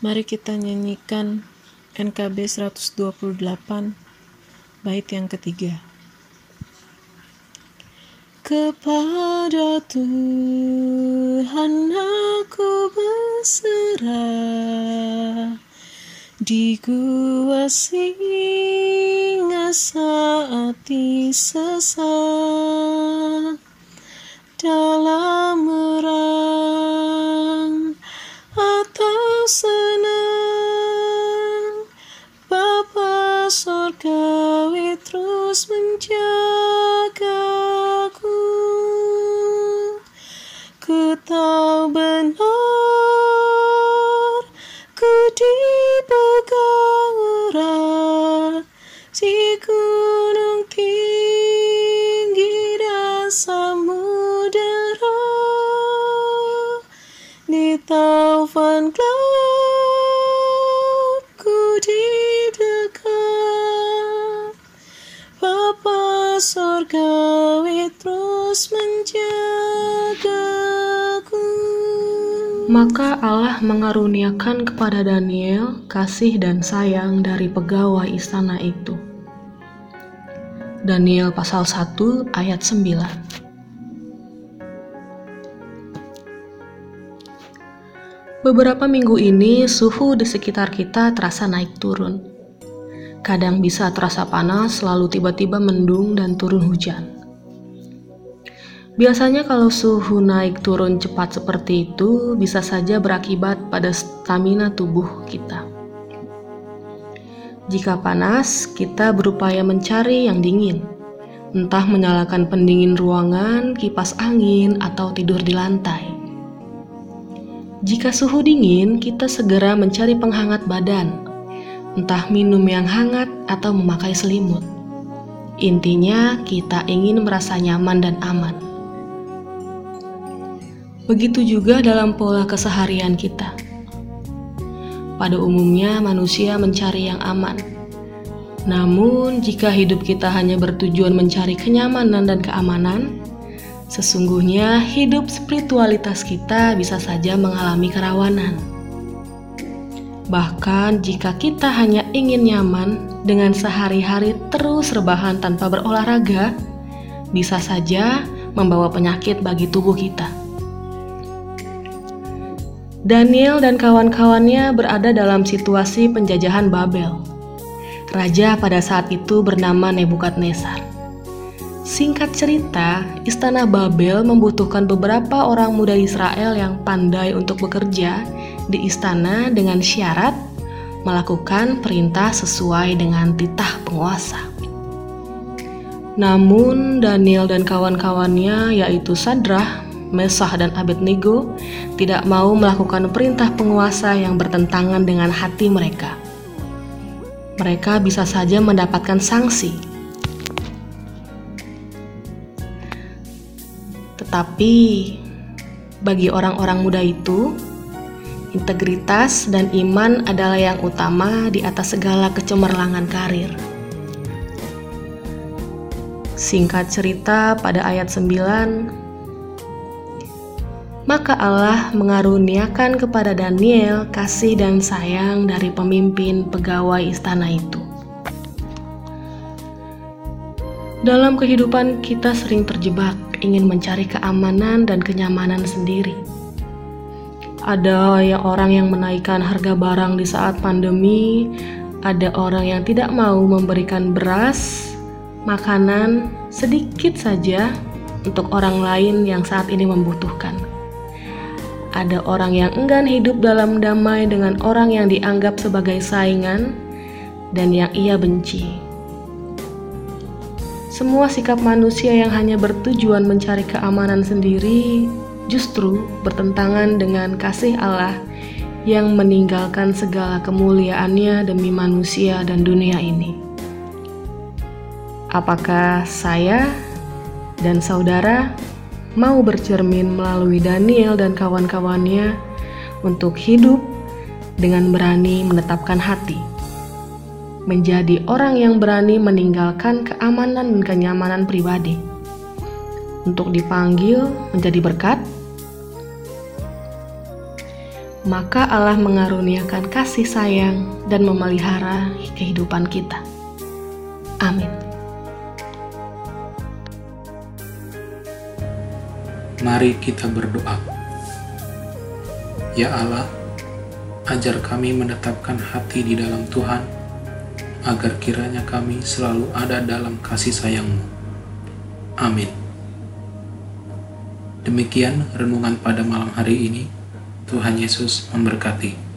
Mari kita nyanyikan NKB 128 bait yang ketiga. Kepada Tuhan aku berserah di gua singa saat sesat dalam merang atau senang surgawi terus menjagaku ku. Tahu benar ku dipegang erat si gunung tinggi dan samudera di taufan gelap terus menjagaku Maka Allah mengaruniakan kepada Daniel kasih dan sayang dari pegawai istana itu. Daniel pasal 1 ayat 9 Beberapa minggu ini suhu di sekitar kita terasa naik turun. Kadang bisa terasa panas, lalu tiba-tiba mendung dan turun hujan. Biasanya kalau suhu naik turun cepat seperti itu bisa saja berakibat pada stamina tubuh kita. Jika panas, kita berupaya mencari yang dingin. Entah menyalakan pendingin ruangan, kipas angin, atau tidur di lantai. Jika suhu dingin, kita segera mencari penghangat badan, entah minum yang hangat atau memakai selimut. Intinya, kita ingin merasa nyaman dan aman. Begitu juga dalam pola keseharian kita. Pada umumnya, manusia mencari yang aman. Namun, jika hidup kita hanya bertujuan mencari kenyamanan dan keamanan, sesungguhnya hidup spiritualitas kita bisa saja mengalami kerawanan. Bahkan, jika kita hanya ingin nyaman dengan sehari-hari terus rebahan tanpa berolahraga, bisa saja membawa penyakit bagi tubuh kita. Daniel dan kawan-kawannya berada dalam situasi penjajahan Babel. Raja pada saat itu bernama Nebukadnezar. Singkat cerita, istana Babel membutuhkan beberapa orang muda Israel yang pandai untuk bekerja di istana dengan syarat melakukan perintah sesuai dengan titah penguasa. Namun Daniel dan kawan-kawannya yaitu Sadrah, Mesah dan Abednego tidak mau melakukan perintah penguasa yang bertentangan dengan hati mereka. Mereka bisa saja mendapatkan sanksi. Tetapi bagi orang-orang muda itu, integritas dan iman adalah yang utama di atas segala kecemerlangan karir. Singkat cerita pada ayat 9, maka Allah mengaruniakan kepada Daniel kasih dan sayang dari pemimpin pegawai istana itu. Dalam kehidupan kita sering terjebak ingin mencari keamanan dan kenyamanan sendiri. Ada yang orang yang menaikkan harga barang di saat pandemi, ada orang yang tidak mau memberikan beras, makanan sedikit saja untuk orang lain yang saat ini membutuhkan. Ada orang yang enggan hidup dalam damai dengan orang yang dianggap sebagai saingan dan yang ia benci. Semua sikap manusia yang hanya bertujuan mencari keamanan sendiri justru bertentangan dengan kasih Allah yang meninggalkan segala kemuliaannya demi manusia dan dunia ini. Apakah saya dan saudara mau bercermin melalui Daniel dan kawan-kawannya untuk hidup dengan berani menetapkan hati? menjadi orang yang berani meninggalkan keamanan dan kenyamanan pribadi untuk dipanggil menjadi berkat. maka Allah mengaruniakan kasih sayang dan memelihara kehidupan kita. Amin. Mari kita berdoa. Ya Allah, ajar kami menetapkan hati di dalam Tuhan, agar kiranya kami selalu ada dalam kasih sayang-Mu. Amin. Demikian renungan pada malam hari ini. Tuhan Yesus memberkati.